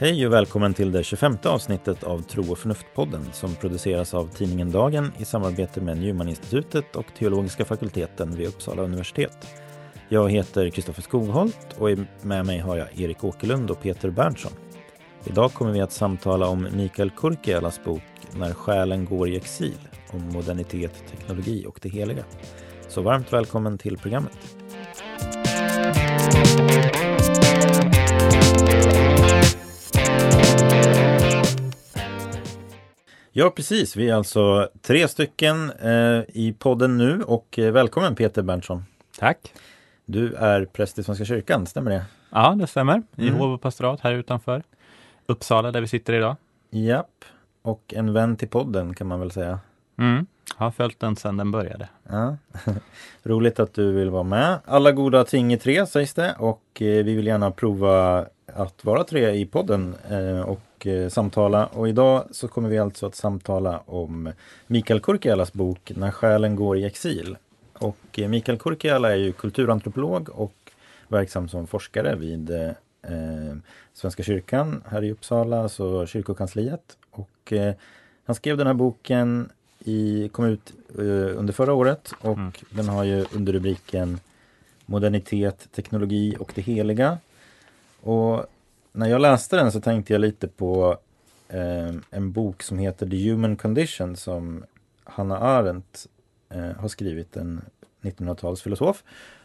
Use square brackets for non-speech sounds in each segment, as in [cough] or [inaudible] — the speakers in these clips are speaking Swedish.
Hej och välkommen till det 25 avsnittet av Tro och förnuft-podden som produceras av tidningen Dagen i samarbete med Newmaninstitutet och teologiska fakulteten vid Uppsala universitet. Jag heter Kristoffer Skogholt och med mig har jag Erik Åkerlund och Peter Berntsson. Idag kommer vi att samtala om Mikael Kurkialas bok När själen går i exil om modernitet, teknologi och det heliga. Så varmt välkommen till programmet. Ja, precis. Vi är alltså tre stycken eh, i podden nu och eh, välkommen Peter Berntsson. Tack. Du är präst i Svenska kyrkan, stämmer det? Ja, det stämmer. I Mm. och pastorat här utanför Uppsala där vi sitter idag. Japp. Och en vän till podden kan man väl säga. Mm. Har följt den sedan den började. Ja. [laughs] Roligt att du vill vara med. Alla goda ting är tre sägs det och eh, vi vill gärna prova att vara tre i podden eh, och eh, samtala. Och idag så kommer vi alltså att samtala om Mikael Kurkialas bok När själen går i exil. Och Mikael Kurkiala är ju kulturantropolog och verksam som forskare vid eh, Svenska kyrkan här i Uppsala, alltså kyrkokansliet. Och eh, han skrev den här boken i, kom ut eh, under förra året och Mm. den har ju under rubriken Modernitet, teknologi och det heliga. Och när jag läste den så tänkte jag lite på eh, en bok som heter The Human Condition som Hannah Arendt eh, har skrivit, en 1900-talsfilosof.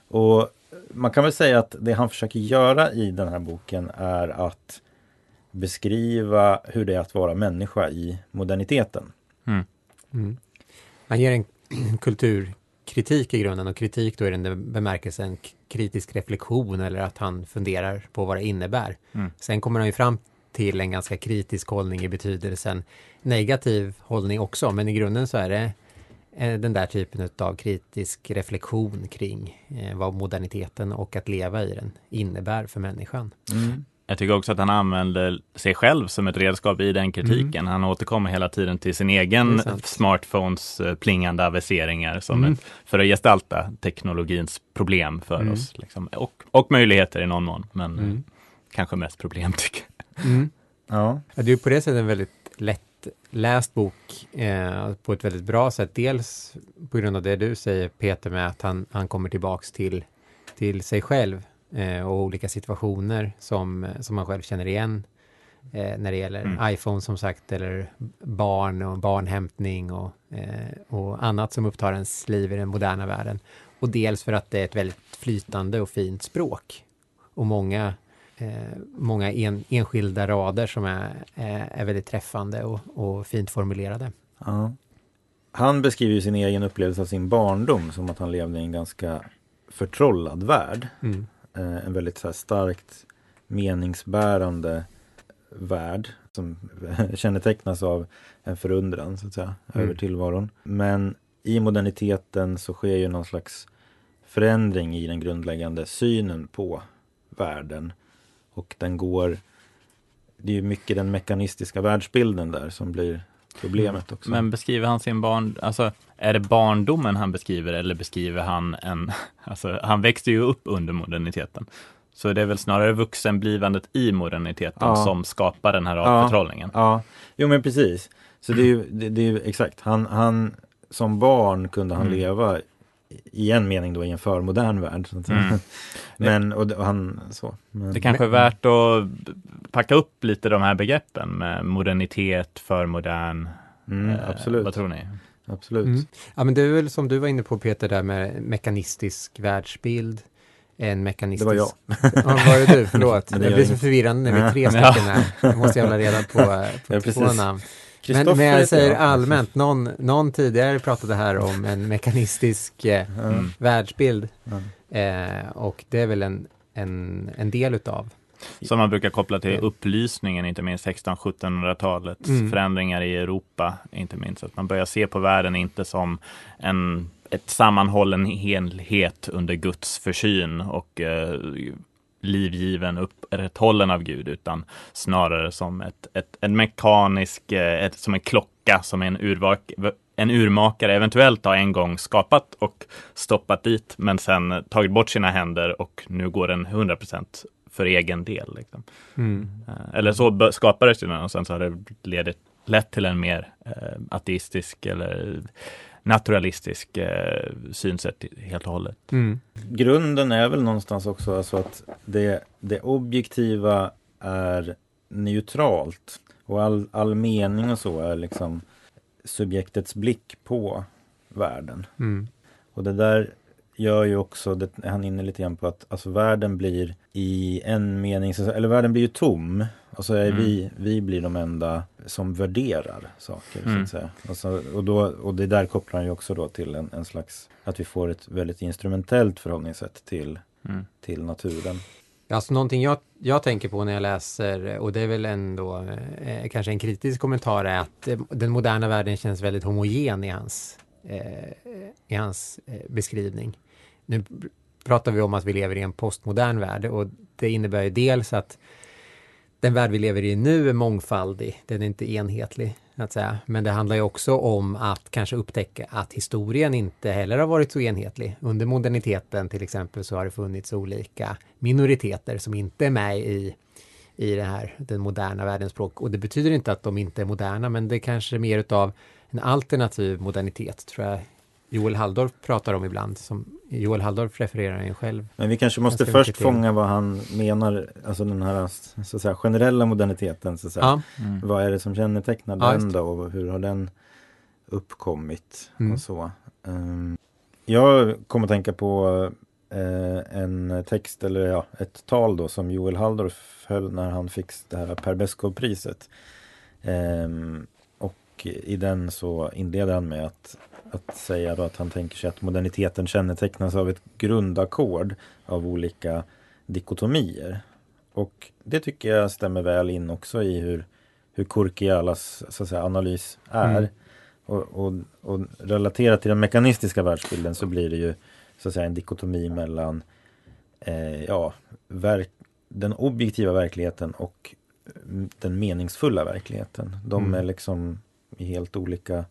Och man kan väl säga att det han försöker göra i den här boken är att beskriva hur det är att vara människa i moderniteten. Mm. Mm. Han ger en [clears throat] kulturkritik i grunden och kritik då är den bemärkelsen kritisk reflektion eller att han funderar på vad det innebär. Mm. Sen kommer han ju fram till en ganska kritisk hållning i betydelsen negativ hållning också, men i grunden så är det eh, den där typen av kritisk reflektion kring eh, vad moderniteten och att leva i den innebär för människan. Jag tycker också att han använder sig själv som ett redskap i den kritiken. Han återkommer hela tiden till sin egen smartphones eh, plingande aviseringar som Mm. ett, för att gestalta teknologins problem för Mm. oss. Liksom. Och, och möjligheter i någon mån, men eh, Mm. kanske mest problem [laughs] tycker jag. Mm. Ja, Ja, det är på det sättet en väldigt lättläst bok eh, på ett väldigt bra sätt. Dels på grund av det du säger Peter med att han, han kommer tillbaks till, till sig själv eh, och olika situationer som, som man själv känner igen. Eh, när det gäller Mm. iPhone som sagt eller barn och barnhämtning och, eh, och annat som upptar ens liv i den moderna världen. Och dels för att det är ett väldigt flytande och fint språk. Och många eh, många en, enskilda rader som är, är, väldigt träffande och, och fint formulerade. Ja. Han beskriver sin egen upplevelse av sin barndom som att han levde i en ganska förtrollad värld. Mm. Eh, en väldigt så här, starkt meningsbärande värld som [laughs] kännetecknas av en förundran så att säga, Mm. över tillvaron. Men i moderniteten så sker ju någon slags förändring i den grundläggande synen på världen. Och den går, det är ju mycket den mekanistiska världsbilden där som blir problemet också. Men beskriver han sin barn, alltså är det barndomen han beskriver eller beskriver han en, [laughs] alltså han växte ju upp under moderniteten. Så det är väl snarare vuxenblivandet i moderniteten Ja. som skapar den här Ja. avförtrollningen. Ja, jo men precis. Så det är ju, det, det är ju exakt, han, han som barn kunde han Mm. leva i en mening då i en förmodern värld. Mm. [laughs] Men, och, och han så. Men, Det kanske är värt att packa upp lite de här begreppen med modernitet, förmodern. mm, eh, absolut. Vad tror ni? Absolut. Mm. Ja, men det är väl som du var inne på Peter, där med mekanistisk världsbild. En mekanistisk... Det var jag. Ja, var det du? Förlåt. [laughs] Det, det blir så förvirrande när vi är tre Ja. stycken här. Jag måste jag hålla reda på, [laughs] Ja, på precis. två namn. Men, men jag säger allmänt, någon, någon tidigare pratade här om en mekanistisk eh, Ja, Mm. världsbild. ja. Eh, och det är väl en, en, en del utav. Som man brukar koppla till upplysningen, inte minst 1600-1700-talets Mm. förändringar i Europa, inte minst. Att man börjar se på världen inte som en, ett sammanhållen helhet under Guds försyn och eh, livgiven, upprätthållen av Gud, utan snarare som ett, ett, en mekanisk, eh, ett, som en klocka, som en urverk, en urmakare eventuellt har en gång skapat och stoppat dit men sen tagit bort sina händer och nu går den 100% för egen del. Liksom. Mm. Eh, Eller så skapades den och sen så har det ledit, lett till en mer eh, ateistisk eller naturalistisk eh, synsätt helt och hållet. Mm. Grunden är väl någonstans också alltså att det, det objektiva är neutralt och all, all mening och så är liksom subjektets blick på världen. Mm. Och det där gör ju också, det är han inne lite grann på att alltså världen blir i en mening, så- eller världen blir ju tom. Och så är Mm. vi, vi blir de enda som värderar saker. Så Mm. att säga. Och, så, och, då, och det där kopplar han ju också då till en, en slags, att vi får ett väldigt instrumentellt förhållningssätt till, Mm. till naturen. Alltså någonting jag, jag tänker på när jag läser, och det är väl ändå eh, kanske en kritisk kommentar, är att eh, den moderna världen känns väldigt homogen i hans, eh, i hans eh, beskrivning. Nu pratar vi om att vi lever i en postmodern värld och det innebär ju dels att den värld vi lever i nu är mångfaldig, den är inte enhetlig. Att säga. Men det handlar ju också om att kanske upptäcka att historien inte heller har varit så enhetlig. Under moderniteten till exempel så har det funnits olika minoriteter som inte är med i, i det här, den moderna världens språk. Och det betyder inte att de inte är moderna, men det är kanske mer utav en alternativ modernitet, tror jag Joel Halldorf pratar om ibland. Som Joel Halldorf refererar ju själv. Men vi kanske måste först fånga vad han menar, alltså den här så att säga, generella moderniteten. Så att säga. Ja, Mm. Vad är det som kännetecknar Ja, den då och hur har den uppkommit? Mm. och så. Ehm, jag kommer att tänka på eh, en text eller ja, ett tal då som Joel Halldorf höll när han fick det här Per Beskow-priset. Ehm, och i den så inleder han med att, att säga då att han tänker sig att moderniteten kännetecknas av ett grundackord av olika dikotomier. Och det tycker jag stämmer väl in också i hur, hur Kurkialas så att säga, analys är. Mm. Och, och, och relaterat till den mekanistiska världsbilden så blir det ju så att säga en dikotomi mellan eh, ja, verk, den objektiva verkligheten och mm, den meningsfulla verkligheten. De Mm. är liksom i helt olika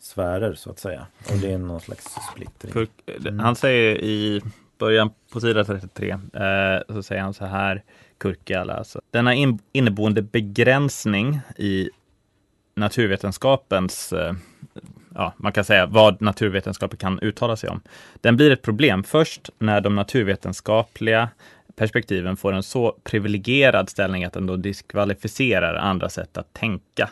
sfärer så att säga. Och det är någon slags splittring. Kurk, Mm. Han säger i början på sida 33, eh, så säger han så här, Kurkiala, alltså. Denna in, inneboende begränsning i naturvetenskapens, eh, ja, man kan säga vad naturvetenskapen kan uttala sig om. Den blir ett problem först när de naturvetenskapliga perspektiven får en så privilegierad ställning att den då diskvalificerar andra sätt att tänka.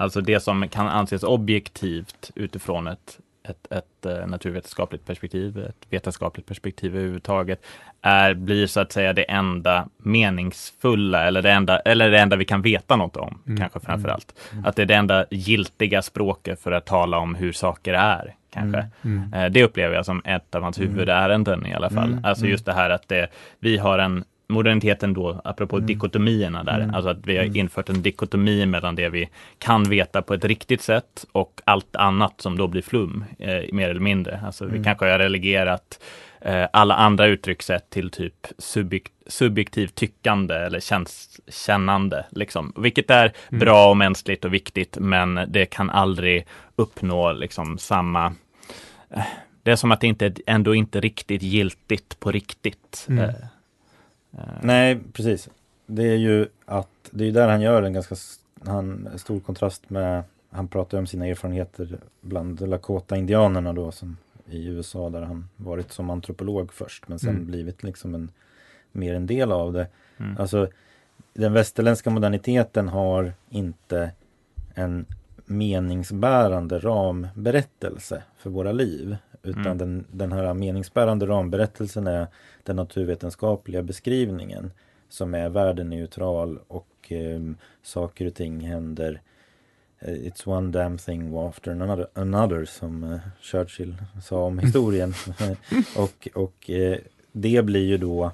Alltså det som kan anses objektivt utifrån ett, ett, ett eh, naturvetenskapligt perspektiv, ett vetenskapligt perspektiv överhuvudtaget, är, blir så att säga det enda meningsfulla eller det enda, eller det enda vi kan veta något om, Mm. kanske framför allt. Att det är det enda giltiga språket för att tala om hur saker är, kanske. Mm. Eh, Det upplever jag som ett av hans huvudärenden i alla fall. Mm, Alltså mm. just det här att det, vi har en moderniteten då, apropå Mm. dikotomierna där, Mm. alltså att vi har Mm. infört en dikotomi mellan det vi kan veta på ett riktigt sätt och allt annat som då blir flum, eh, mer eller mindre. Alltså vi Mm. kanske har relegerat eh, alla andra uttryckssätt till typ subjek subjektivt tyckande eller kännande, liksom. vilket är Mm. bra och mänskligt och viktigt, men det kan aldrig uppnå liksom samma eh, det är som att det inte, ändå inte riktigt giltigt på riktigt. Mm. Eh, Nej, precis. Det är ju att det är där han gör en ganska han, stor kontrast med han pratar om sina erfarenheter bland Lakota-indianerna då som i USA där han varit som antropolog först men sen Mm. blivit liksom en mer en del av det. Mm. Alltså den västerländska moderniteten har inte en meningsbärande ramberättelse för våra liv. Utan Mm. den, den här meningsbärande ramberättelsen är den naturvetenskapliga beskrivningen som är värdeneutral och eh, saker och ting händer eh, It's one damn thing after another, another som eh, Churchill sa om [laughs] historien. [laughs] och och eh, det blir ju då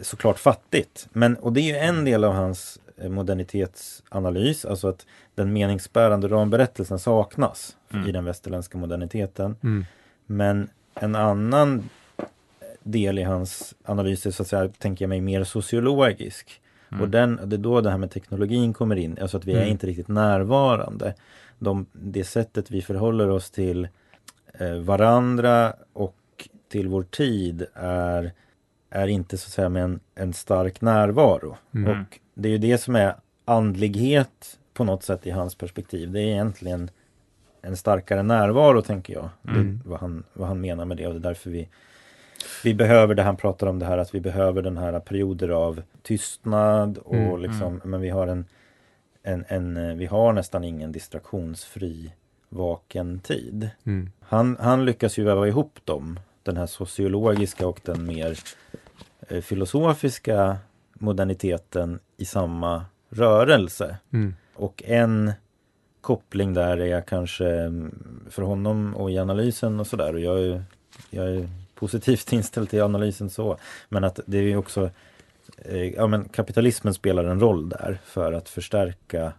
såklart fattigt. Men, och det är ju en del av hans modernitetsanalys, alltså att den meningsbärande ramberättelsen saknas Mm. i den västerländska moderniteten. Mm. Men en annan del i hans analys är så att säga, tänker jag mig, mer sociologisk. Mm. Och den, det är då det här med teknologin kommer in, alltså att vi är Mm. inte riktigt närvarande. de, det sättet vi förhåller oss till eh, varandra och till vår tid är, är inte så att säga med en, en stark närvaro. Mm. Och det är ju det som är andlighet på något sätt i hans perspektiv. Det är egentligen en starkare närvaro tänker jag. Mm. Det, vad, han, vad han menar med det och det är därför vi vi behöver det han pratar om det här att vi behöver den här perioder av tystnad och Mm, liksom men vi har en, en, en eh, vi har nästan ingen distraktionsfri vaken tid. Mm. Han, han lyckas ju väva ihop dem, den här sociologiska och den mer eh, filosofiska moderniteten i samma rörelse. Mm. Och en koppling där är kanske mm, för honom och i analysen och sådär. Och jag är, jag är positivt [laughs] inställd till analysen så. Men att det är också eh, ja, men kapitalismen spelar en roll där för att förstärka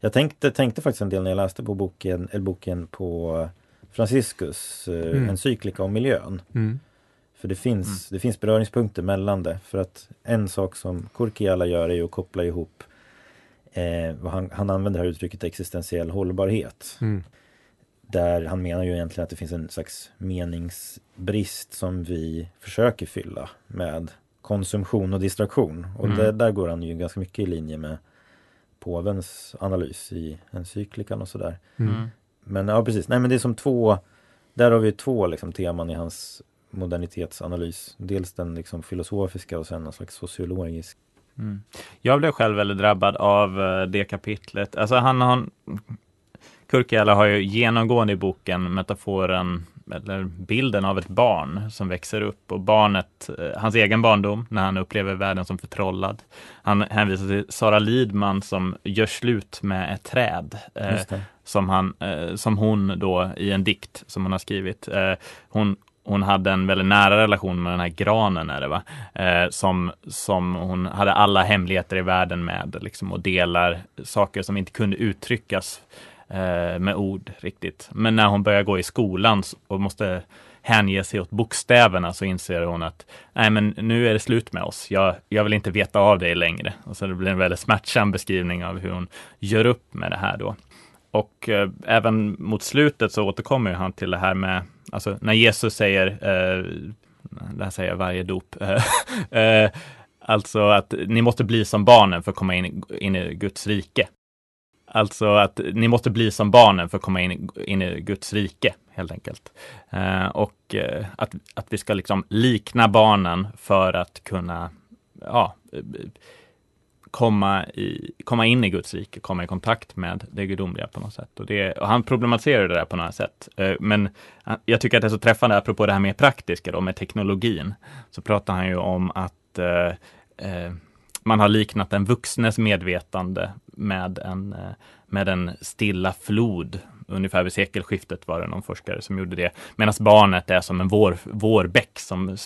Jag tänkte, tänkte faktiskt en del när jag läste på boken, eller boken på Franciscus eh, Mm. encyklika om miljön. Mm. För det finns, det finns beröringspunkter mellan det. För att en sak som Kurkiala gör är att koppla ihop eh, han, han använder det här uttrycket existentiell hållbarhet. Mm. Där han menar ju egentligen att det finns en slags meningsbrist som vi försöker fylla med konsumtion och distraktion. Och Mm. det, där går han ju ganska mycket i linje med påvens analys i encyklikan och sådär. Mm. Mm. Men ja precis, nej men det är som två Där har vi två liksom, teman i hans modernitetsanalys. Dels den liksom, filosofiska och sen en slags sociologisk. Mm. Jag blev själv väldigt drabbad av eh, det kapitlet. Alltså han har Kurkiala har ju genomgående i boken metaforen eller bilden av ett barn som växer upp och barnet, eh, hans egen barndom när han upplever världen som förtrollad. Han hänvisar till Sara Lidman som gör slut med ett träd. eh, som, han, eh, som hon då i en dikt som hon har skrivit. Eh, hon, hon hade en väldigt nära relation med den här granen är det va? Eh, som, som hon hade alla hemligheter i världen med liksom, och delar saker som inte kunde uttryckas Eh, med ord riktigt. Men när hon börjar gå i skolan och måste hänge sig åt bokstäverna så inser hon att nej men nu är det slut med oss. Jag, jag vill inte veta av dig längre. Och så det blir en väldigt smärtsam beskrivning av hur hon gör upp med det här då. Och eh, även mot slutet så återkommer han till det här med, alltså när Jesus säger, eh, det här säger jag varje dop, [laughs] eh, alltså att ni måste bli som barnen för att komma in, in i Guds rike. Alltså att ni måste bli som barnen för att komma in, in i Guds rike, helt enkelt. Eh, och eh, att, att vi ska liksom likna barnen för att kunna, ja, komma, i, komma in i Guds rike, komma i kontakt med det gudomliga på något sätt. Och, det, och han problematiserar det där på något sätt. Eh, Men eh, jag tycker att det är så träffande, apropå det här mer praktiska då, med teknologin, så pratar han ju om att eh, eh, man har liknat den vuxnes medvetande med en, eh, med en stilla flod. Ungefär vid sekelskiftet var det någon forskare som gjorde det. Medan barnet är som en vår, vårbäck som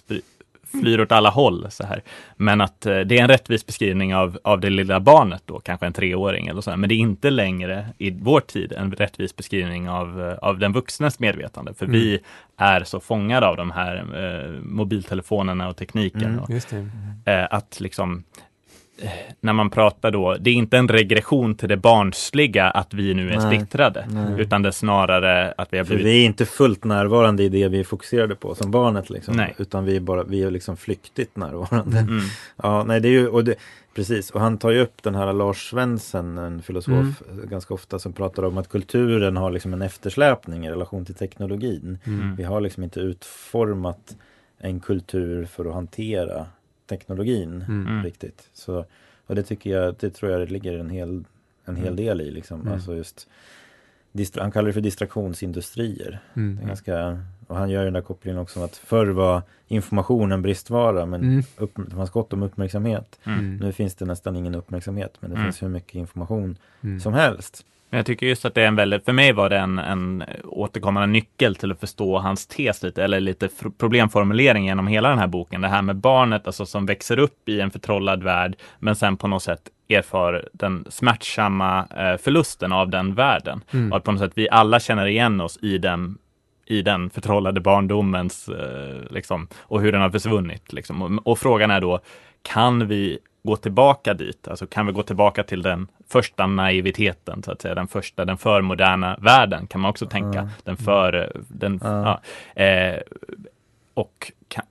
flyr åt alla håll. Så här. Men att eh, det är en rättvis beskrivning av, av det lilla barnet då, kanske en treåring eller så. här. Men det är inte längre i vår tid en rättvis beskrivning av, eh, av den vuxnes medvetande. För Mm. vi är så fångade av de här eh, mobiltelefonerna och tekniken. Mm. Och, eh, att liksom när man pratar då, det är inte en regression till det barnsliga att vi nu är Nej. splittrade, Nej. utan det är snarare att vi har För blivit vi är inte fullt närvarande i det vi är fokuserade på som barnet liksom. Nej. Utan vi är bara, vi är liksom flyktigt närvarande. Mm. Ja, nej det är ju, och det, precis, och han tar ju upp den här Lars Svensson, en filosof, ganska ofta som pratar om att kulturen har liksom en eftersläpning i relation till teknologin. Mm. Vi har liksom inte utformat en kultur för att hantera teknologin Mm. Mm. riktigt. Så, och det tycker jag, det tror jag det ligger en hel, en hel Mm. del i liksom. Mm. Alltså just han kallar det för distraktionsindustrier. Det är Mm. ganska, och han gör den där kopplingen också att förr var information en bristvara men Mm. upp, det fanns gott om uppmärksamhet. Mm. Nu finns det nästan ingen uppmärksamhet men det Mm. finns hur mycket information Mm. som helst. Men jag tycker just att det är en väldigt, för mig var det en, en återkommande nyckel till att förstå hans tes lite, eller lite problemformulering genom hela den här boken. Det här med barnet, alltså som växer upp i en förtrollad värld, men sen på något sätt erfar den smärtsamma eh, förlusten av den världen. Mm. Och att på något sätt vi alla känner igen oss i den, i den förtrollade barndomens, eh, liksom, och hur den har försvunnit. Liksom. Och, och frågan är då, kan vi gå tillbaka dit? Alltså kan vi gå tillbaka till den första naiviteten, så att säga, den första, den förmoderna världen kan man också tänka. Mm. Den för, den, Ja. ja. Eh, och kan,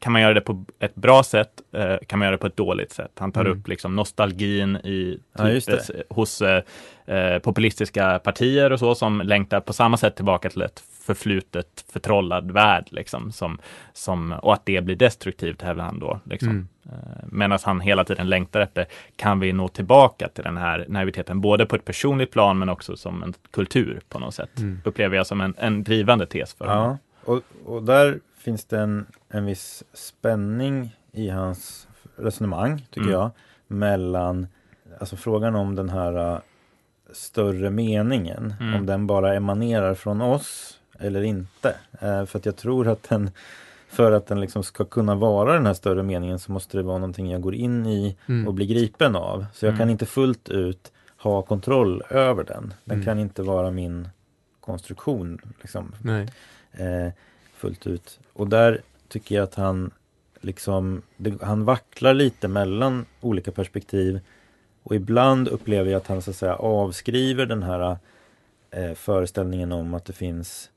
kan man göra det på ett bra sätt, eh, kan man göra det på ett dåligt sätt. Han tar Mm. upp liksom nostalgin i Ja, typ, det. hos eh, eh, populistiska partier och så som längtar på samma sätt tillbaka till ett förflutet förtrollad värld liksom som, som och att det blir destruktivt hävdar han då liksom. Mm. Eh, Medan han hela tiden längtar efter, kan vi nå tillbaka till den här naiviteten, både på ett personligt plan men också som en kultur på något sätt. Mm. Upplever jag som en, en drivande tes för honom. Ja, och, och där finns det en, en viss spänning i hans resonemang, tycker Mm. jag, mellan alltså frågan om den här uh, större meningen, Mm. om den bara emanerar från oss eller inte. Eh, för att jag tror att den, för att den liksom ska kunna vara den här större meningen så måste det vara någonting jag går in i Mm. och blir gripen av. Så jag Mm. kan inte fullt ut ha kontroll över den. Den Mm. kan inte vara min konstruktion. Liksom, eh, fullt ut. Och där tycker jag att han liksom, det, han vacklar lite mellan olika perspektiv. Och ibland upplever jag att han så att säga avskriver den här eh, föreställningen om att det finns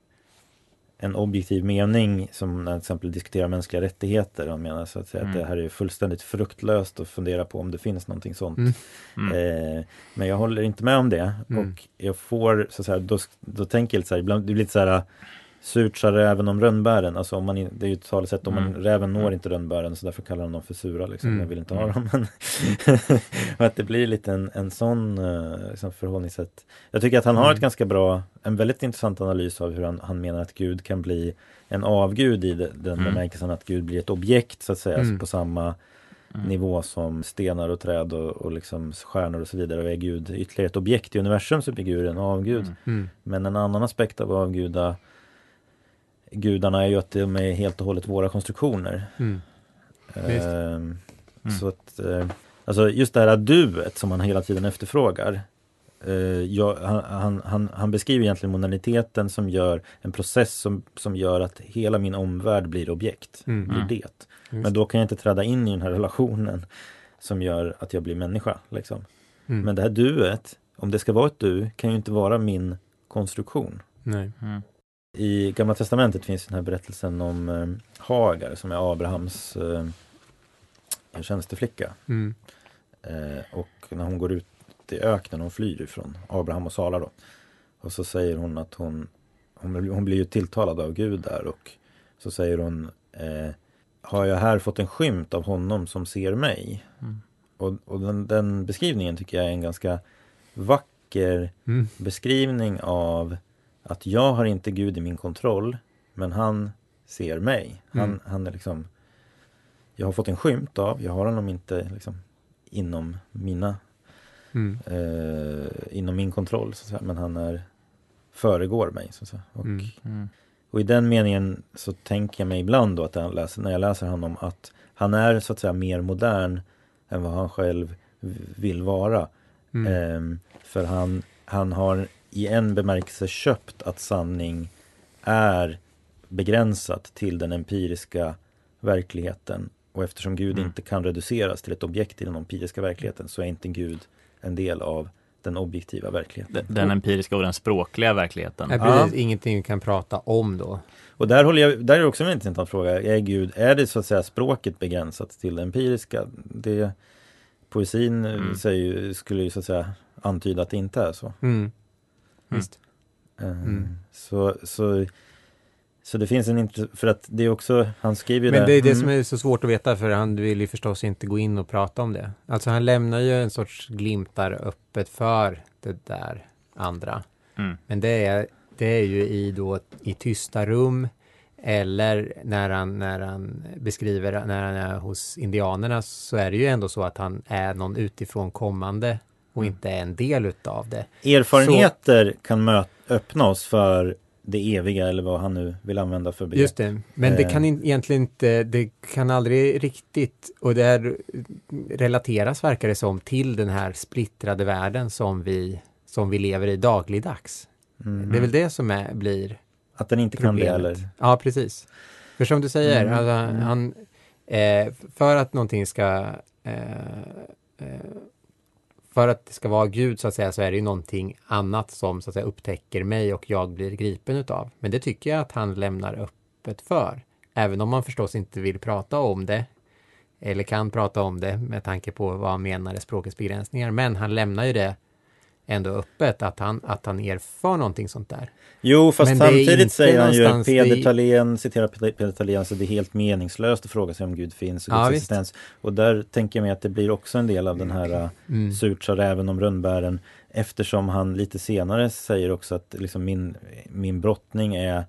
en objektiv mening som när till exempel diskuterar mänskliga rättigheter. Han menar så att, säga, att Mm. det här är fullständigt fruktlöst att fundera på om det finns någonting sånt. Mm. Mm. Eh, men jag håller inte med om det. Mm. Och jag får, så att säga, då, då tänker jag lite så här, ibland, det blir lite så här Surt sa räven om rönnbären, alltså om man, in- det är ju ett talesätt om man, Mm. räven når Mm. inte rönnbären så därför kallar de dem för sura liksom, Mm. jag vill inte ha Mm. dem. Men [laughs] att det blir lite en, en sån uh, liksom förhållningssätt. Jag tycker att han har Mm. ett ganska bra, en väldigt intressant analys av hur han, han menar att Gud kan bli en avgud i de- den Mm. bemärkelsen att Gud blir ett objekt så att säga, Mm. alltså på samma Mm. nivå som stenar och träd och, och liksom stjärnor och så vidare. Och är Gud ytterligare ett objekt i universum så blir Gud en avgud. Mm. Mm. Men en annan aspekt av avguda gudarna är ju att de är helt och hållet våra konstruktioner. Mm. Ehm, Mm. Så att, eh, alltså just det här duet som han hela tiden efterfrågar. Eh, jag, han, han, han, han beskriver egentligen moderniteten som gör en process som, som gör att hela min omvärld blir objekt. Mm. Blir Mm. det. Just. Men då kan jag inte träda in i den här relationen som gör att jag blir människa. Liksom. Mm. Men det här duet, om det ska vara ett du, kan ju inte vara min konstruktion. Nej. Mm. I Gamla Testamentet finns den här berättelsen om eh, Hagar som är Abrahams eh, tjänsteflicka. Mm. Eh, och när hon går ut i öknen, hon flyr ifrån Abraham och Sara då. Och så säger hon att hon, hon, blir- hon blir ju tilltalad av Gud där och så säger hon eh, Har jag här fått en skymt av honom som ser mig? Mm. Och, och den, den beskrivningen tycker jag är en ganska vacker Mm. beskrivning av att jag har inte Gud i min kontroll men han ser mig. Han, Mm. han är liksom Jag har fått en skymt av, jag har honom inte liksom inom mina Mm. eh, inom min kontroll så att säga, men han är föregår mig. Så att säga. Och, Mm. Mm. och i den meningen så tänker jag mig ibland då att jag läser, när jag läser honom att han är så att säga mer modern än vad han själv vill vara. Mm. Ehm, för han, han har i en bemärkelse köpt att sanning är begränsat till den empiriska verkligheten. Och eftersom Gud Mm. inte kan reduceras till ett objekt i den empiriska verkligheten så är inte Gud en del av den objektiva verkligheten. Den- Den empiriska och den språkliga verkligheten. Nej, precis. Ingenting vi kan prata om då. Och där, håller jag, där är det också en intressant fråga. Är, Gud, är det så att säga språket begränsat till det empiriska? Det, poesin Mm. säger, skulle ju så att säga antyda att det inte är så. Mm. Visst. Eh, Mm. Så, så, så det finns en intressant, för att det är också, han skriver ju Men det är det Mm. som är så svårt att veta för han vill ju förstås inte gå in och prata om det. Alltså han lämnar ju en sorts glimtar öppet för det där andra. Mm. Men det är, det är ju i då i tysta rum eller när han, när han beskriver när han är hos indianerna så är det ju ändå så att han är någon utifrån kommande och inte är en del utav det. Erfarenheter kan möt, öppna oss för det eviga eller vad han nu vill använda för begrepp. Just det, men det Eh. kan in, egentligen inte, det kan aldrig riktigt, och det är, relateras verkar det som till den här splittrade världen som vi, som vi lever i dagligdags. Mm. Det är väl det som är, blir Att den inte kan det problemet. eller? Ja, precis. För som du säger, Mm, alltså, mm. han, eh, för att någonting ska eh, eh, för att det ska vara Gud så att säga så är det ju någonting annat som så att säga upptäcker mig och jag blir gripen utav. Men det tycker jag att han lämnar öppet för. Även om man förstås inte vill prata om det eller kan prata om det med tanke på vad han menar är språkets begränsningar. Men han lämnar ju det ändå öppet att han, att han erfar någonting sånt där. Jo, fast samtidigt säger han ju Peder Thalén, citerar Peder Thalén, så det är helt meningslöst att fråga sig om Gud finns och Ja, Guds visst. existens. Och där tänker jag mig att det blir också en del av den här uh, Mm. surt sa räven om rönnbären eftersom han lite senare säger också att liksom min, min brottning är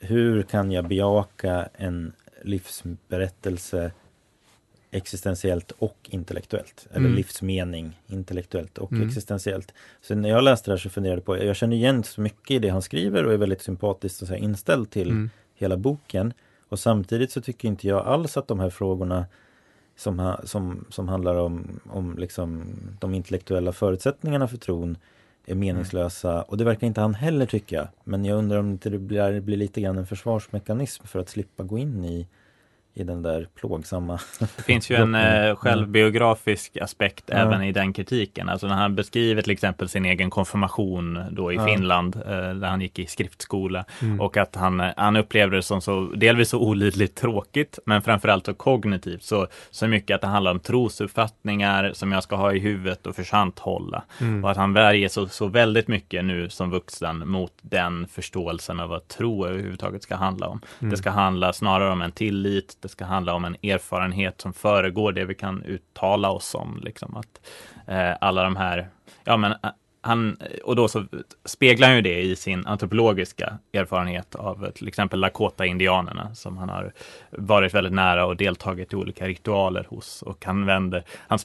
hur kan jag bejaka en livsberättelse existentiellt och intellektuellt. Eller Mm. livsmening intellektuellt och Mm. existentiellt. Så när jag läste det här så funderade jag på, jag känner igen så mycket i det han skriver och är väldigt sympatiskt och så inställd till Mm. hela boken. Och samtidigt så tycker inte jag alls att de här frågorna som, ha, som, som handlar om, om liksom de intellektuella förutsättningarna för tron är meningslösa och det verkar inte han heller tycka. Men jag undrar om det blir, blir lite grann en försvarsmekanism för att slippa gå in i, i den där plågsamma Det finns ju en eh, självbiografisk aspekt Ja. även i den kritiken. Alltså när han beskriver till exempel sin egen konfirmation då i Ja. Finland, eh, där han gick i skriftskola. Mm. Och att han, eh, han upplevde det som så, delvis så olidligt tråkigt, men framförallt så kognitivt. Så, så mycket att det handlar om trosuppfattningar som jag ska ha i huvudet och försanthålla. Mm. Och att han värjer så, så väldigt mycket nu som vuxen mot den förståelsen av vad tro överhuvudtaget ska handla om. Mm. Det ska handla snarare om en tillit, det ska handla om en erfarenhet som föregår det vi kan uttala oss om. Liksom att eh, alla de här, ja men eh, han, och då så speglar han ju det i sin antropologiska erfarenhet av eh, till exempel Lakota-indianerna som han har varit väldigt nära och deltagit i olika ritualer hos. Och han vänder, han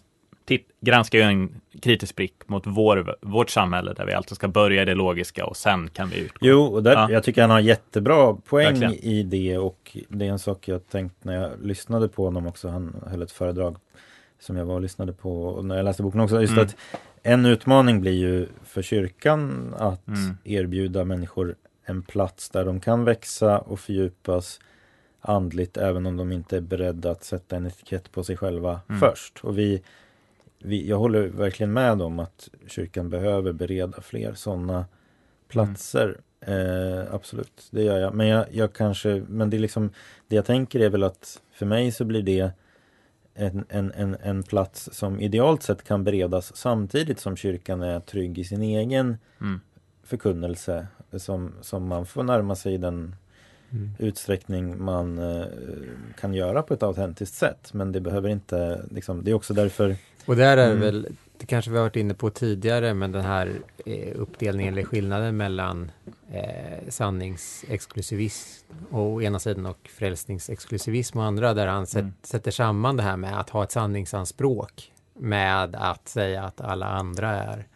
titt, granskar ju en kritisk blick mot vår, vårt samhälle där vi alltså ska börja i det logiska och sen kan vi utgå. Jo, och där, Ja. jag tycker han har jättebra poäng Verkligen. i det och det är en sak jag tänkt när jag lyssnade på honom också. Han höll ett föredrag som jag var och lyssnade på och när jag läste boken också. Just Mm. att en utmaning blir ju för kyrkan att Mm. erbjuda människor en plats där de kan växa och fördjupas andligt även om de inte är beredda att sätta en etikett på sig själva Mm. först. Och vi, vi, jag håller verkligen med om att kyrkan behöver bereda fler sådana platser. Eh, absolut, det gör jag. Men jag, jag kanske, men det är liksom Det jag tänker är väl att för mig så blir det en, en, en, en plats som idealt sett kan beredas samtidigt som kyrkan är trygg i sin egen Mm. förkunnelse som, som man får närma sig i den Mm. utsträckning man eh, kan göra på ett autentiskt sätt. Men det behöver inte, liksom, det är också därför Och där är Mm. väl, det kanske vi har varit inne på tidigare, men den här eh, uppdelningen eller skillnaden mellan eh, sanningsexklusivism å ena sidan och frälsningsexklusivism å andra, där han Mm. sätter samman det här med att ha ett sanningsanspråk med att säga att alla andra är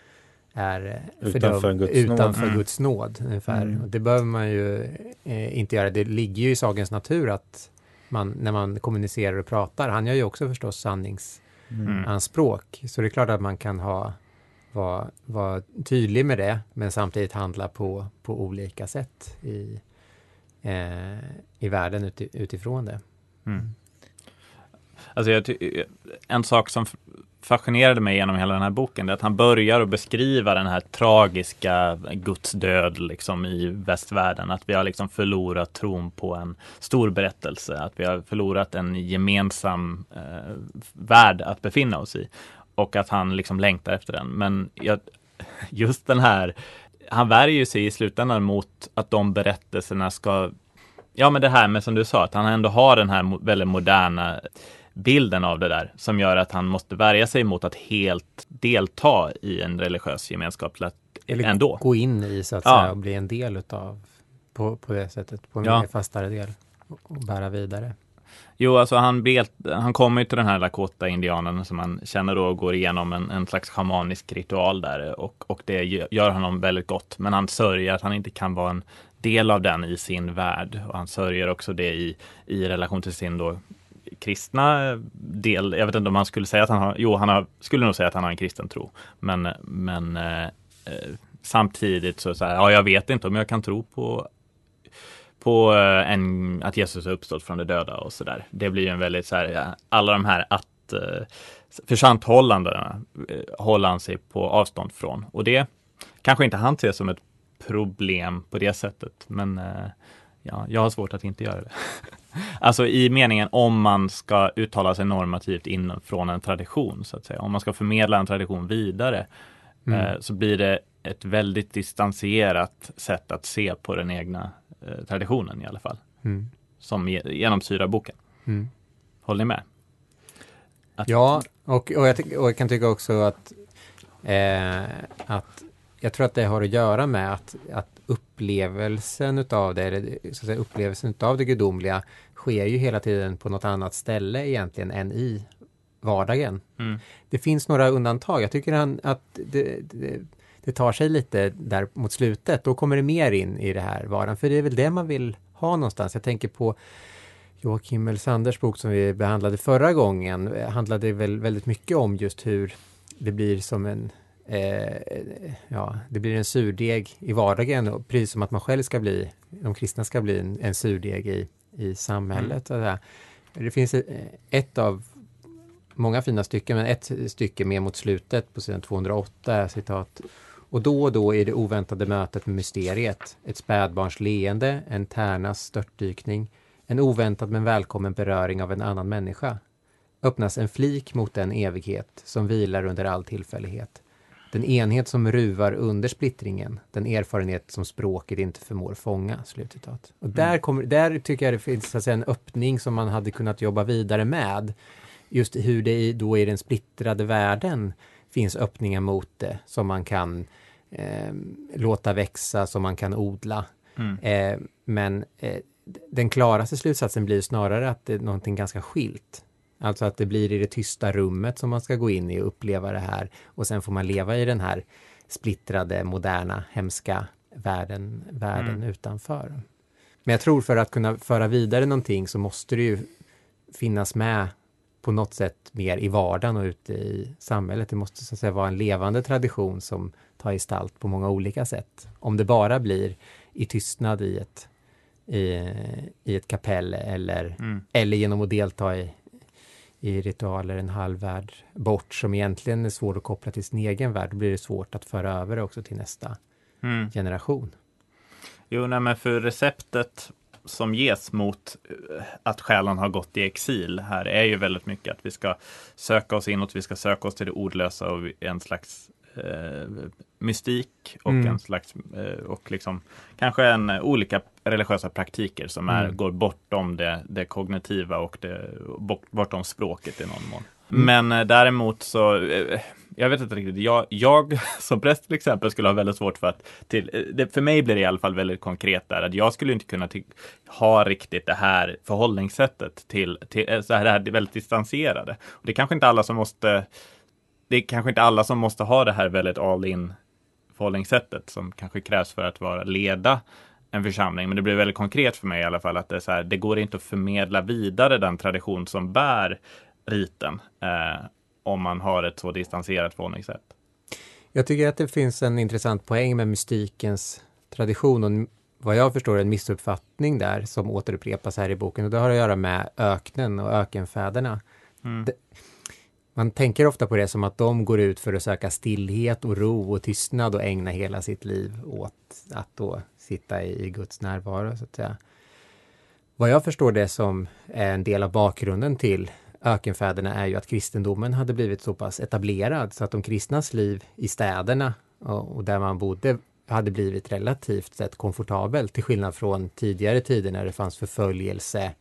är eh, Utanför Guds nåd. utanför Mm. Guds nåd. Ungefär. Mm. Det behöver man ju eh, inte göra. Det ligger ju i sagens natur att man, när man kommunicerar och pratar, han gör ju också förstås sannings Mm. anspråk. Så det är klart att man kan ha vara, vara tydlig med det, men samtidigt handla på, på olika sätt i, eh, i världen uti, utifrån det. Mm. Alltså jag en sak som fascinerade mig genom hela den här boken, det är att han börjar att beskriva den här tragiska Guds död liksom i västvärlden. Att vi har liksom förlorat tron på en stor berättelse, att vi har förlorat en gemensam eh, värld att befinna oss i. Och att han liksom längtar efter den. Men jag, [laughs] just den här, han värjer sig i slutändan mot att de berättelserna ska Ja, men det här med som du sa, att han ändå har den här väldigt moderna bilden av det där som gör att han måste värja sig mot att helt delta i en religiös gemenskap till att Eller ändå. gå in i så att Ja. säga och bli en del utav på, på det sättet, på en Ja. mer fastare del och, och bära vidare. Jo, alltså han, blir han kommer ju till den här Lakota-indianen som han känner då går igenom en, en slags shamanisk ritual där och, och det gö- gör honom väldigt gott. Men han sörjer att han inte kan vara en del av den i sin värld och han sörjer också det i, i relation till sin då kristna del. Jag vet inte om han skulle säga att han har, jo, han har, skulle nog säga att han har en kristen tro. Men, men eh, eh, samtidigt så, så här, ja, jag vet inte om jag kan tro på på eh, en, att Jesus har uppstått från de döda och sådär. Det blir ju en väldigt så här, ja, alla de här att, att eh, försanthållandena eh, håller han sig på avstånd från. Och det kanske inte han ser som ett problem på det sättet, men eh, ja, jag har svårt att inte göra det. [laughs] alltså i meningen om man ska uttala sig normativt inom, från en tradition, så att säga. Om man ska förmedla en tradition vidare, Mm. eh, så blir det ett väldigt distanserat sätt att se på den egna eh, traditionen i alla fall, Mm. som ge- genomsyrar boken. Mm. Håller ni med? Att- Ja, och, och, jag, och jag kan tycka också att, eh, att jag tror att det har att göra med att, att upplevelsen utav det, eller så att säga, upplevelsen utav det gudomliga sker ju hela tiden på något annat ställe egentligen än i vardagen. Mm. Det finns några undantag. Jag tycker han, att det, det, det tar sig lite där mot slutet. Då kommer det mer in i det här vardagen. För det är väl det man vill ha någonstans. Jag tänker på Joakim Melsanders bok som vi behandlade förra gången. handlade väl väldigt mycket om just hur det blir som en eh, ja, det blir en surdeg i vardagen, precis som att man själv ska bli, de kristna ska bli en, en surdeg i, i samhället. Här. Det finns ett, av många fina stycken, men ett stycke mer mot slutet på sidan 208 är citat. Och då och då är det oväntade mötet med mysteriet, ett spädbarns leende, en tärnas störtdykning, en oväntad men välkommen beröring av en annan människa. Öppnas en flik mot den evighet som vilar under all tillfällighet. Den enhet som ruvar under splittringen, den erfarenhet som språket inte förmår fånga. Slutcitat. Och där, kommer, där tycker jag det finns så att säga, en öppning som man hade kunnat jobba vidare med. Just hur det då i den splittrade världen finns öppningar mot det som man kan eh, låta växa, som man kan odla. Mm. Eh, men eh, den klaraste slutsatsen blir snarare att det är någonting ganska skilt. Alltså att det blir i det tysta rummet som man ska gå in i och uppleva det här och sen får man leva i den här splittrade, moderna, hemska världen, världen Mm. utanför. Men jag tror för att kunna föra vidare någonting så måste det ju finnas med på något sätt mer i vardagen och ute i samhället. Det måste så att säga vara en levande tradition som tar gestalt på många olika sätt. Om det bara blir i tystnad i ett, i, i ett kapell eller, Mm. eller genom att delta i, i ritualer en halv värld bort som egentligen är svår att koppla till sin egen värld, då blir det svårt att föra över det också till nästa Mm. generation. Jo, nej, men för receptet som ges mot eh, att själen har gått i exil här är ju väldigt mycket att vi ska söka oss inåt, vi ska söka oss till det ordlösa och en slags eh, mystik och Mm. en slags eh, och liksom kanske en eh, olika religiösa praktiker som är, Mm. går bortom det, det kognitiva och det, bort, bortom språket i någon mån. Mm. Men eh, däremot så, eh, jag vet inte riktigt, jag, jag [laughs] som präst till exempel skulle ha väldigt svårt för att, till, det, för mig blir det i alla fall väldigt konkret där, att jag skulle inte kunna ty- ha riktigt det här förhållningssättet till, till så här, det här väldigt distanserade. Och det är kanske inte alla som måste, det är kanske inte alla som måste ha det här väldigt all in förhållningssättet som kanske krävs för att vara leda en församling. Men det blir väldigt konkret för mig i alla fall att det, är så här, det går inte att förmedla vidare den tradition som bär riten eh, om man har ett så distanserat förhållningssätt. Jag tycker att det finns en intressant poäng med mystikens tradition och vad jag förstår en missuppfattning där som återupprepas här i boken och det har att göra med öknen och ökenfäderna. Mm. Det- man tänker ofta på det som att de går ut för att söka stillhet och ro och tystnad och ägna hela sitt liv åt att då sitta i Guds närvaro så att säga. Vad jag förstår det som är en del av bakgrunden till ökenfäderna är ju att kristendomen hade blivit så pass etablerad så att de kristnas liv i städerna och, och där man bodde hade blivit relativt sett komfortabelt till skillnad från tidigare tider när det fanns förföljelse,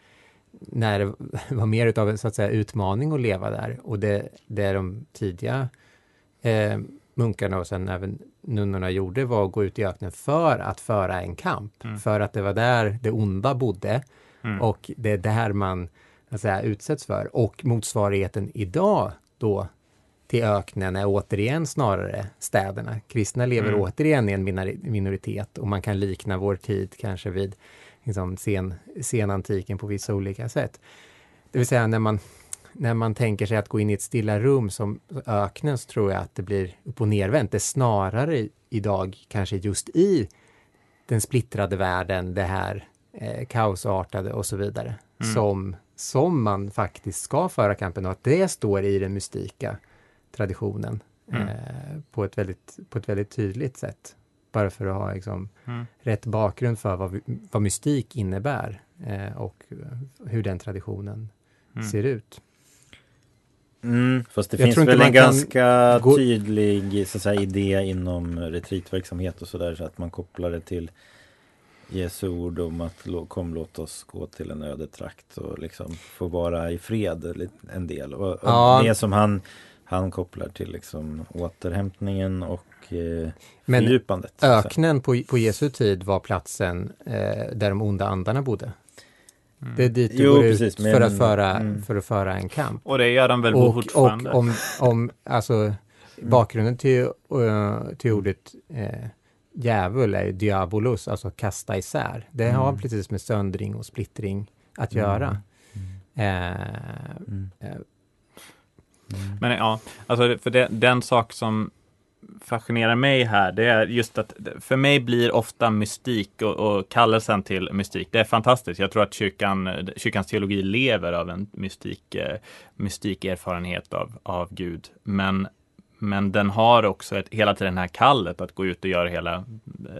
när det [laughs] var mer utav en så att säga utmaning att leva där och det, det de tidiga eh, munkarna och sen även nunnorna gjorde var att gå ut i öknen för att föra en kamp, Mm. för att det var där det onda bodde Mm. och det är där man säga, utsätts för. Och motsvarigheten idag då till öknen är återigen snarare städerna. Kristna lever Mm. återigen i en minori- minoritet och man kan likna vår tid kanske vid liksom, sen, senantiken på vissa olika sätt. Det vill säga när man, när man tänker sig att gå in i ett stilla rum som öknen så tror jag att det blir upp och nervänt. Det är snarare idag kanske just i den splittrade världen, det här eh, kaosartade och så vidare. Mm. Som, som man faktiskt ska föra kampen och att det står i den mystika traditionen Mm. eh, på, ett väldigt, på ett väldigt tydligt sätt. Bara för att ha liksom, Mm. rätt bakgrund för vad, vad mystik innebär eh, och hur den traditionen Mm. ser ut. Mm, fast det Jag finns väl en ganska gå- tydlig så att säga, idé inom retreatverksamhet och sådär så att man kopplar det till Jesu ord om att kom låt oss gå till en öde trakt och liksom få vara i fred en del. Och, och Ja. Det som han, han kopplar till liksom återhämtningen och eh, Men fördjupandet. säga. Öknen på, på Jesu tid var platsen eh, där de onda andarna bodde. Mm. Det är dit du Jo, går precis, ut men- för, att föra, mm. för att föra en kamp. Och det gör de väl Och, fortfarande? och om, om, alltså, bakgrunden till, eh, till ordet eh, djävul är ju diabolos, alltså kasta isär. Det har Mm. precis med söndring och splittring att Mm. göra. Mm. Eh, Mm. eh, Mm. Men ja, alltså för det, den sak som fascinerar mig här, det är just att för mig blir ofta mystik och, och kallelsen till mystik, det är fantastiskt. Jag tror att kyrkan, kyrkans teologi lever av en mystik, eh, mystikerfarenhet av, av Gud. Men, men den har också ett, hela tiden det här kallet att gå ut och göra hela,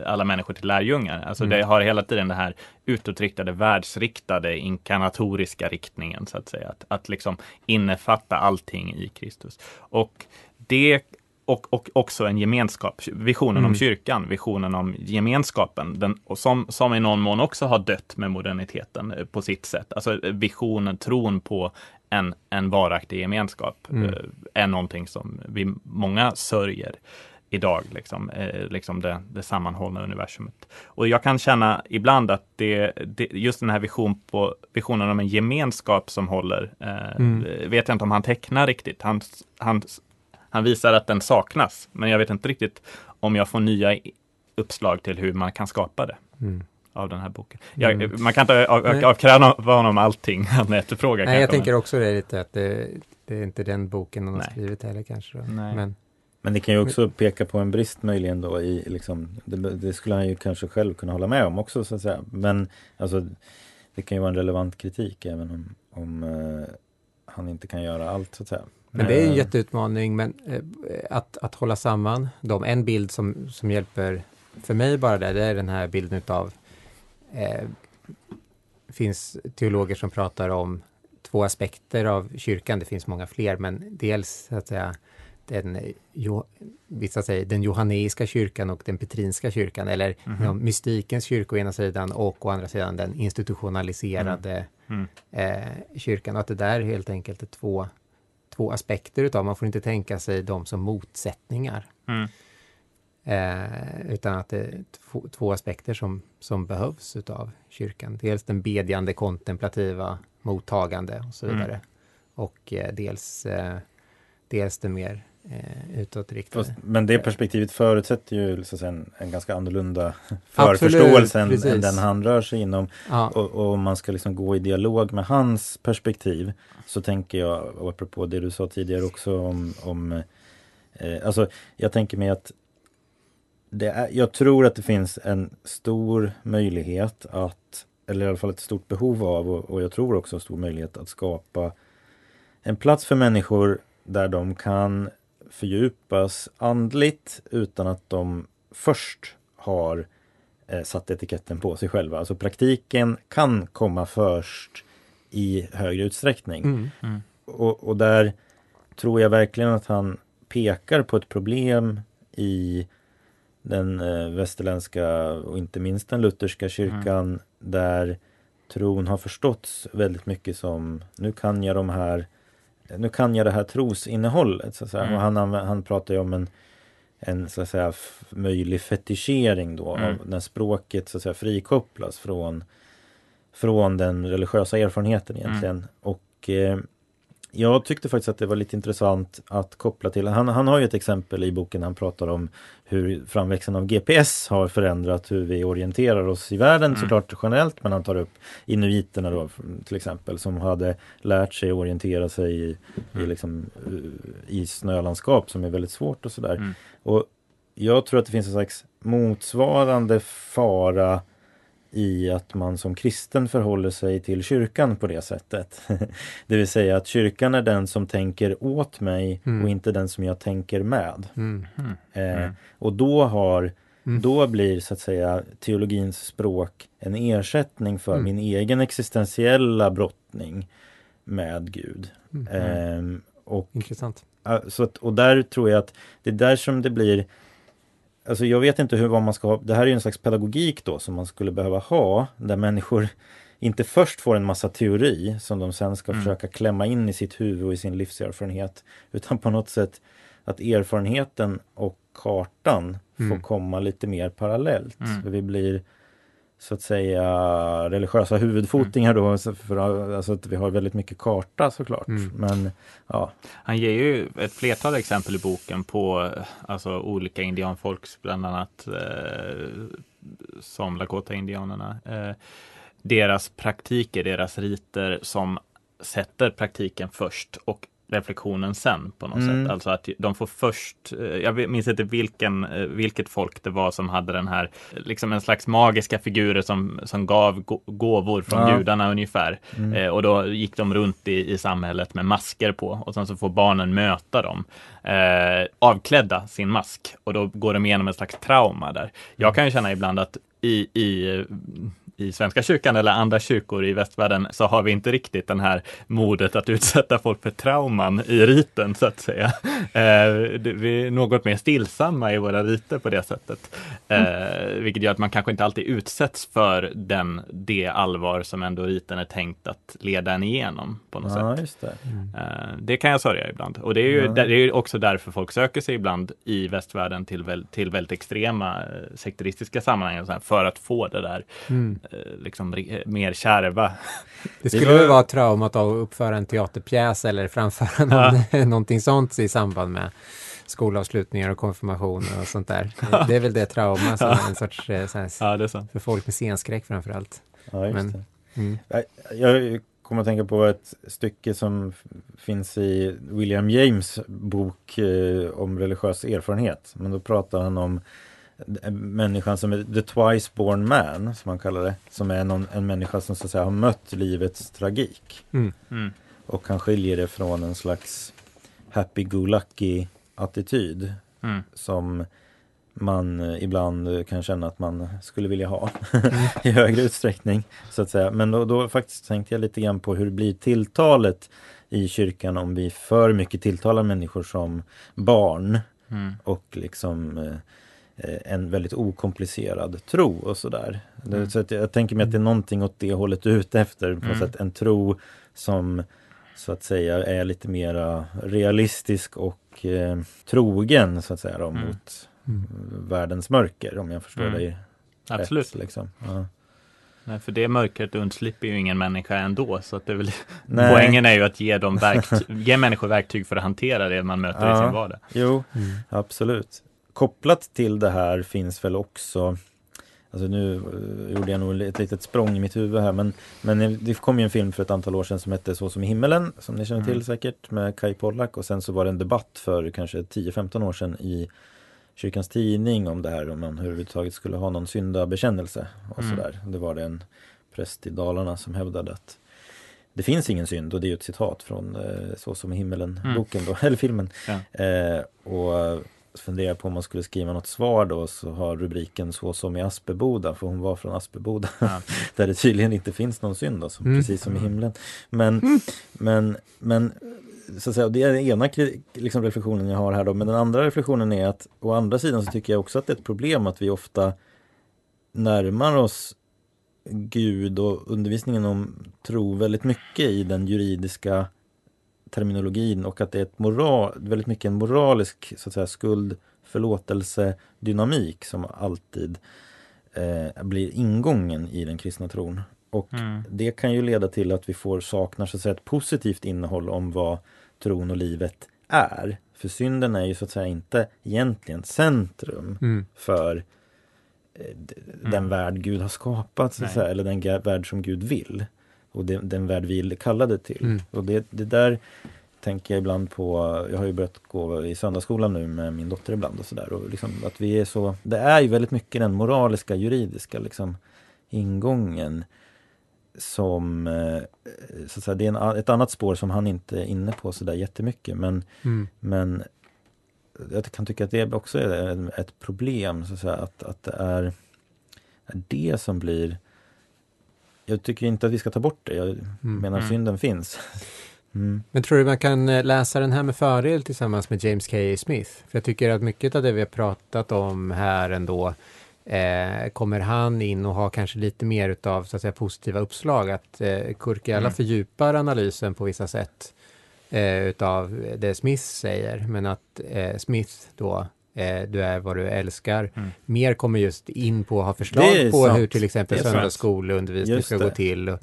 alla människor till lärjungar. Alltså Mm. det har hela tiden det här utåtriktade, världsriktade, inkarnatoriska riktningen så att säga. Att, att liksom innefatta allting i Kristus. Och det och, och också en gemenskap, visionen Mm. om kyrkan, visionen om gemenskapen, den, och som, som i någon mån också har dött med moderniteten eh, på sitt sätt. Alltså eh, visionen, tron på en, en varaktig gemenskap Mm. eh, är någonting som vi många sörjer idag, liksom, eh, liksom det, det sammanhållna universumet. Och jag kan känna ibland att det, det, just den här vision på, visionen om en gemenskap som håller, eh, Mm. vet jag inte om han tecknar riktigt. Han, han, han visar att den saknas, men jag vet inte riktigt om jag får nya uppslag till hur man kan skapa det mm. av den här boken. Jag, Mm. Man kan inte av, Nej. avkräva honom allting [laughs] han efterfrågar. Nej, jag tänker också det lite att det, det är inte den boken han har skrivit heller kanske. Men, Men det kan ju också peka på en brist möjligen då i liksom, det, det skulle han ju kanske själv kunna hålla med om också så att säga. Men alltså det kan ju vara en relevant kritik även om, om eh, han inte kan göra allt så att säga. Men det är en Eh, jätteutmaning, men eh, att, att hålla samman dem. En bild som, som hjälper för mig bara där, det är den här bilden utav eh, finns teologer som pratar om två aspekter av kyrkan. Det finns många fler, men dels så att säga den, jo, vissa säger den johanneiska kyrkan och den petrinska kyrkan, eller Mhm. ja, mystikens kyrka å ena sidan och å andra sidan den institutionaliserade Mm. eh, kyrkan. Och att det där helt enkelt är två, två aspekter utav, man får inte tänka sig dem som motsättningar. Mm. Eh, utan att det är två, två aspekter som, som behövs utav kyrkan. Dels den bedjande, kontemplativa, mottagande och så Mm. vidare. Och eh, dels, eh, dels det mer eh, utåtriktade. Fast, men det perspektivet förutsätter ju så säga, en, en ganska annorlunda [laughs] förförståelse än, än den han rör sig inom. ja, Och, och om man ska liksom gå i dialog med hans perspektiv så tänker jag, och apropå det du sa tidigare också om, om eh, alltså jag tänker mig att det är, jag tror att det finns en stor möjlighet att, eller i alla fall ett stort behov av, och, och jag tror också en stor möjlighet att skapa en plats för människor där de kan fördjupas andligt utan att de först har eh, satt etiketten på sig själva. Alltså praktiken kan komma först i högre utsträckning. mm, Mm. Och, och där tror jag verkligen att han pekar på ett problem i den eh, västerländska och inte minst den lutherska kyrkan där tron har förståtts väldigt mycket som nu kan jag de här nu kan jag det här trosinnehållet. Så att säga. Mm. Och han, han pratar ju om en, en så att säga, möjlig fetischering då Mm. av när språket så att säga, frikopplas från, från den religiösa erfarenheten egentligen. Och eh, jag tyckte faktiskt att det var lite intressant att koppla till, han, han har ju ett exempel i boken han pratar om hur framväxten av GPS har förändrat hur vi orienterar oss i världen Mm. såklart generellt men han tar upp inuiterna då till exempel som hade lärt sig orientera sig i, i, Mm. liksom, eh, i snölandskap som är väldigt svårt och sådär. Mm. Och jag tror att det finns en slags motsvarande fara i att man som kristen förhåller sig till kyrkan på det sättet. [laughs] det vill säga att kyrkan är den som tänker åt mig Mm. och inte den som jag tänker med. Mm. Eh, Mm. Och då har Mm. då blir så att säga teologins språk en ersättning för Mm. min egen existentiella brottning med Gud. Mm. Ehm, och, Intressant. så att, och där tror jag att det är där som det blir Alltså jag vet inte hur vad man ska ha. Det här är ju en slags pedagogik då som man skulle behöva ha där människor [laughs] inte först får en massa teori som de sen ska Mm. försöka klämma in i sitt huvud och i sin livserfarenhet. Utan på något sätt att erfarenheten och kartan får Mm. komma lite mer parallellt. Mm. Vi blir så att säga religiösa huvudfotingar då. så För, alltså att vi har väldigt mycket karta såklart. Mm. Men ja, Han ger ju ett flertal exempel i boken på alltså, olika indianfolks, bland annat eh, som Lakota-indianerna. Eh, deras praktiker, deras riter som sätter praktiken först och reflektionen sen på något Mm. sätt. Alltså att de får först, eh, jag minns inte vilken, eh, vilket folk det var som hade den här, liksom en slags magiska figurer som, som gav gå- gåvor från Ja. gudarna ungefär. Mm. Eh, och då gick de runt i, i samhället med masker på och sen så får barnen möta dem eh, avklädda sin mask och då går de igenom ett slags trauma där. Jag kan ju känna ibland att i, i i Svenska kyrkan eller andra kyrkor i västvärlden så har vi inte riktigt den här modet att utsätta folk för trauman i riten så att säga. Eh, vi är något mer stillsamma i våra riter på det sättet. Eh, vilket gör att man kanske inte alltid utsätts för den, det allvar som ändå riten är tänkt att leda en igenom på något sätt. ja just det. Eh, Det kan jag sörja ibland. Och det är ju Ja. det är ju också därför folk söker sig ibland i västvärlden till, väl, till väldigt extrema eh, sekteristiska sammanhang för att få det där Mm. Eh, liksom re- mer kärva. [laughs] Det skulle väl vara traumat av att uppföra en teaterpjäs eller framföra någon, [laughs] någonting sånt i samband med skolavslutningar och konfirmationer och sånt där. [laughs] Det är väl det trauma som är en sorts, eh, så här, Ja, det är sant. för folk med scenskräck framför allt. Ja, just Men- det. Mm. Jag- kommer att tänka på ett stycke som finns i William James bok eh, om religiös erfarenhet. Men då pratar han om människan som är the twice born man, som han kallar det. Som är någon, en människa som så att säga har mött livets tragik. Mm. Mm. Och kan skilja det från en slags happy-go-lucky attityd. Mm. Som man eh, ibland eh, kan känna att man skulle vilja ha [laughs] i högre utsträckning. så att säga. Men då, då faktiskt tänkte jag lite grann på hur blir tilltalet i kyrkan om vi för mycket tilltalar människor som barn Mm. och liksom eh, en väldigt okomplicerad tro och sådär. Mm. Så att jag, tänker mig att det är någonting åt det hållet du är ute efter. På Mm. sätt. En tro som så att säga är lite mera realistisk och eh, trogen så att säga då, Mm. mot Mm. världens mörker om jag förstår Mm. dig Absolut. rätt. Liksom. Ja. Nej, för det mörkret undslipper ju ingen människa ändå. Så att det är väl, Nej. poängen är ju att ge, dem verkty- ge människor verktyg för att hantera det man möter i Ja. sin vardag. Jo, Mm. absolut. Kopplat till det här finns väl också Alltså nu eh, gjorde jag nog ett litet språng i mitt huvud här men, men det kom ju en film för ett antal år sedan som hette Så som i himmelen som ni känner till Mm. säkert med Kai Pollak och sen så var det en debatt för kanske 10-15 år sedan i Kyrkans tidning om det här om man överhuvudtaget skulle ha någon syndabekännelse och Mm. sådär. Det var det en präst i Dalarna som hävdade att det finns ingen synd och det är ju ett citat från eh, Så som i himmelen Mm. då, [laughs] eller filmen. Ja. Eh, och jag på om man skulle skriva något svar då så har rubriken Så som i Asperboda för hon var från Asperboda Ja. [laughs] där det tydligen inte finns någon synd då, som, Mm. precis som i himlen. Men, men, men så att säga, det är den ena liksom, reflektionen jag har här då men den andra reflektionen är att å andra sidan så tycker jag också att det är ett problem att vi ofta närmar oss Gud och undervisningen om tro väldigt mycket i den juridiska terminologin och att det är ett moral, väldigt mycket en moralisk så att säga, skuld förlåtelse dynamik som alltid eh, blir ingången i den kristna tron. Och Mm. det kan ju leda till att vi får saknar så att säga, ett positivt innehåll om vad tron och livet är. För synden är ju så att säga inte egentligen centrum Mm. för eh, den värld Gud har skapat, så att säga, eller den värld som Gud vill. Och den, den värld vi kallade till. Mm. Och det, det där tänker jag ibland på, jag har ju börjat gå i söndagsskolan nu med min dotter ibland och sådär. Liksom att vi är så, det är ju väldigt mycket den moraliska, juridiska liksom ingången som, eh, så att säga, det är en, ett annat spår som han inte är inne på sådär jättemycket men, Mm. men jag kan tycka att det också är ett problem, så att, säga, att, att det är, är det som blir Jag tycker inte att vi ska ta bort det, jag menar Mm. synden finns. Mm. Men tror du man kan eh, läsa den här med fördel tillsammans med James K. Smith? För jag tycker att mycket av det vi har pratat om här ändå eh, kommer han in och har kanske lite mer utav så att säga, positiva uppslag. Att eh, Kurkiala Mm. fördjupar analysen på vissa sätt eh, utav det Smith säger. Men att eh, Smith då, eh, du är vad du älskar, Mm. mer kommer just in på att ha förslag på sant. hur till exempel söndagsskoleundervisning ska det. gå till. Och,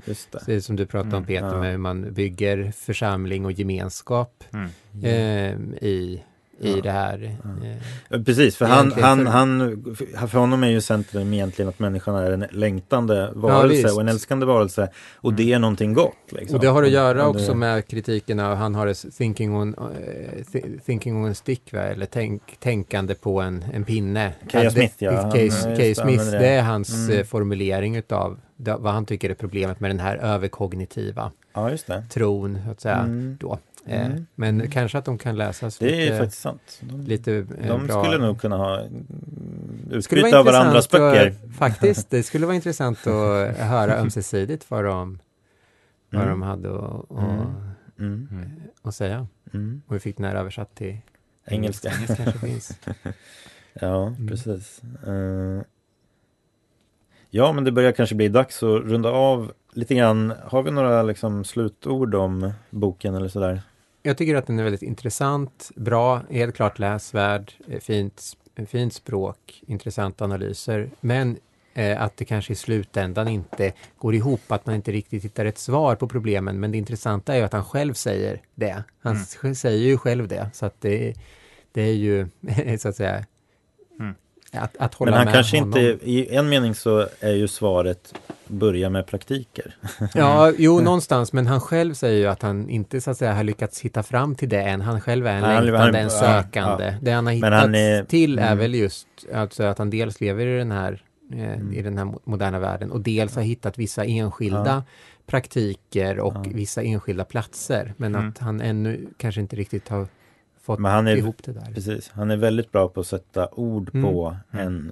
det. Som du pratade om Mm, Peter, ja. med hur man bygger församling och gemenskap Mm. eh, i, i Ja. det här. Ja. Eh, Ja, Precis, för han, han, för- han, för honom är ju centrum egentligen att människan är en längtande varelse visst. och en älskande varelse. Och det är någonting gott. Liksom. och det har att göra också med kritiken av, han har ett thinking on, eh, thi- thinking on a stick, va? eller tänk, tänkande på en, en pinne. K.A. Att det- Smith, ja. Han, Smith, det det. är hans Mm. eh, formulering utav vad han tycker är problemet med den här överkognitiva Ja, just det. tron, så att säga. Mm. Då. Eh, Mm. Men kanske att de kan läsas Det är lite, faktiskt sant. De, lite eh, de bra. skulle nog kunna ha skulle vara utbyte av varandras intressant böcker. att- [laughs] faktiskt, det skulle vara intressant att [laughs] höra ömsesidigt vad de, vad Mm. de hade att, Mm. att, Mm. Att säga. Mm. Och vi fick den här översatt till Engelska. Engelska kanske finns. [laughs] Ja, Mm. precis. Eh, ja, men det börjar kanske bli dags att runda av lite grann. Har vi några liksom, slutord om boken eller sådär? Jag tycker att den är väldigt intressant, bra, helt klart läsvärd, eh, fint, fint språk, intressanta analyser. Men eh, att det kanske i slutändan inte går ihop, att man inte riktigt hittar ett svar på problemen. Men det intressanta är ju att han själv säger det. Han Mm. säger ju själv det, så att det, det är ju [laughs] så att säga Mm. Att, att hålla Men han med kanske honom. inte, i en mening så är ju svaret börja med praktiker. [laughs] Ja, jo, [laughs] någonstans, men han själv säger ju att han inte så att säga har lyckats hitta fram till det än. Han själv är en han- längtande, en ja, sökande. ja. Det han har hittat han är- till är mm. väl just alltså att han dels lever i den här eh, Mm. i den här mo- moderna världen och dels har hittat vissa enskilda praktiker och Ja. vissa enskilda platser. Men Mm. att han ännu kanske inte riktigt har fått Men han är- ihop det där. Precis, han är väldigt bra på att sätta ord Mm. på Mm. en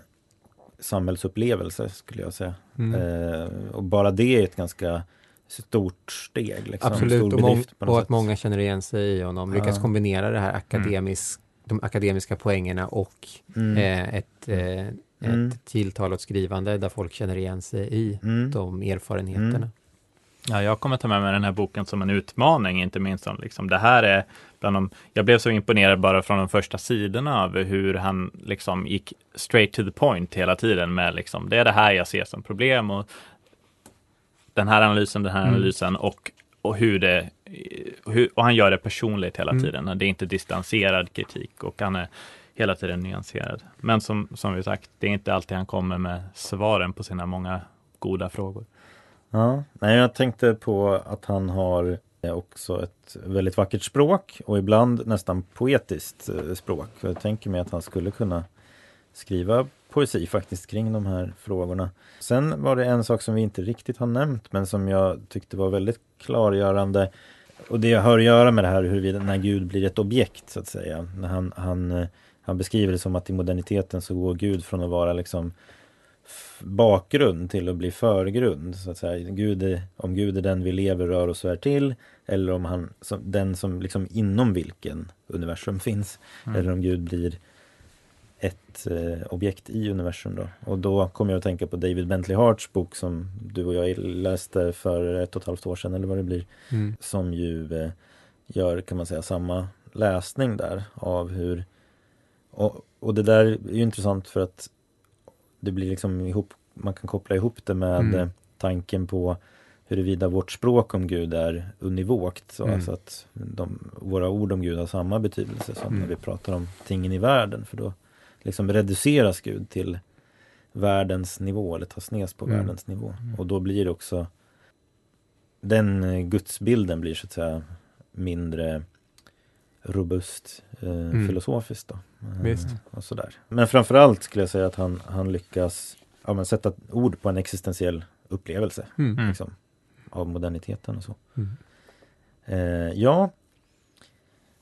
samhällsupplevelse skulle jag säga. Mm. Eh, och bara det är ett ganska stort steg. Liksom, Absolut, och, något och att sätt. många känner igen sig i honom. Lyckas Ja. kombinera det här akademisk, de akademiska poängerna och Mm. eh, ett, eh, Mm. ett tilltal och skrivande där folk känner igen sig i Mm. de erfarenheterna. Ja, jag kommer ta med mig den här boken som en utmaning, inte minst som liksom, det här är bland de, jag blev så imponerad bara från de första sidorna av hur han liksom gick straight to the point hela tiden med liksom, det är det här jag ser som problem och den här analysen, den här Mm. analysen och, och hur det, hur, och han gör det personligt hela Mm. tiden. Det är inte distanserad kritik och han är hela tiden nyanserad. Men som, som vi sagt, det är inte alltid han kommer med svaren på sina många goda frågor. Ja, nej, jag tänkte på att han har eh, också ett väldigt vackert språk och ibland nästan poetiskt eh, språk. Jag tänker mig att han skulle kunna skriva poesi faktiskt kring de här frågorna. Sen var det en sak som vi inte riktigt har nämnt men som jag tyckte var väldigt klargörande. Och det har att göra med det här huruvida när Gud blir ett objekt så att säga. När han, han, eh, han beskriver det som att i moderniteten så går Gud från att vara liksom bakgrund till att bli förgrund. Så att säga. Gud är, om Gud är den vi lever, rör oss och är till eller om han som, den som liksom inom vilken universum finns. Mm. Eller om Gud blir ett eh, objekt i universum då. Och då kommer jag att tänka på David Bentley Harts bok som du och jag läste för ett och ett halvt år sedan eller vad det blir. Mm. Som ju eh, gör kan man säga samma läsning där av hur och, och det där är ju intressant för att det blir liksom ihop, man kan koppla ihop det med Mm. tanken på huruvida vårt språk om Gud är univokt. Så Mm. alltså att de, våra ord om Gud har samma betydelse som Mm. när vi pratar om tingen i världen. För då liksom reduceras Gud till världens nivå eller tas ner på Mm. världens nivå. Och då blir det också den eh, gudsbilden blir så att säga mindre robust eh, Mm. filosofiskt. Då. Eh, Visst. Och sådär. Men framförallt skulle jag säga att han, han lyckas ja, sätta ord på en existentiell upplevelse Mm. liksom, av moderniteten och så. Mm. Eh, ja,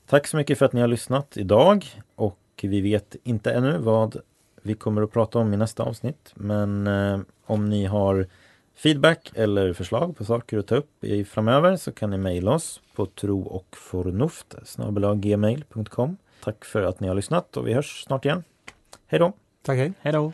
tack så mycket för att ni har lyssnat idag och vi vet inte ännu vad vi kommer att prata om i nästa avsnitt. Men eh, om ni har feedback eller förslag på saker att ta upp i framöver så kan ni mejla oss på tro och förnuft gmail.com. Tack för att ni har lyssnat och vi hörs snart igen. Hej då! Tack, hej. Hej då!